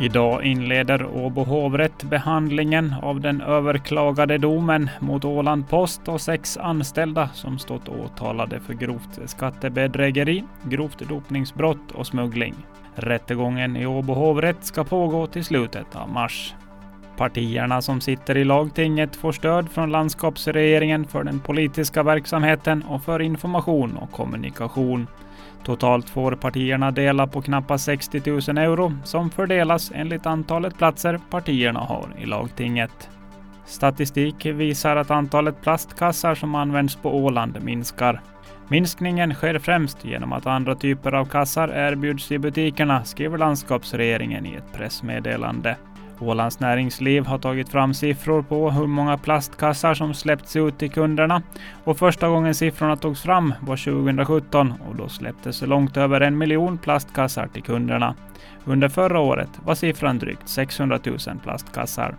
Idag inleder Åbo hovrätt behandlingen av den överklagade domen mot Åland Post och sex anställda som stått åtalade för grovt skattebedrägeri, grovt dopningsbrott och smuggling. Rättegången i Åbo hovrätt ska pågå till slutet av mars. Partierna som sitter i lagtinget får stöd från landskapsregeringen för den politiska verksamheten och för information och kommunikation. Totalt får partierna dela på knappt 60 000 euro som fördelas enligt antalet platser partierna har i lagtinget. Statistik visar att antalet plastkassar som används på Åland minskar. Minskningen sker främst genom att andra typer av kassar erbjuds i butikerna, skriver landskapsregeringen i ett pressmeddelande. Ålands näringsliv har tagit fram siffror på hur många plastkassar som släppts ut till kunderna och första gången siffrorna togs fram var 2017 och då släpptes långt över en miljon plastkassar till kunderna. Under förra året var siffran drygt 600 000 plastkassar.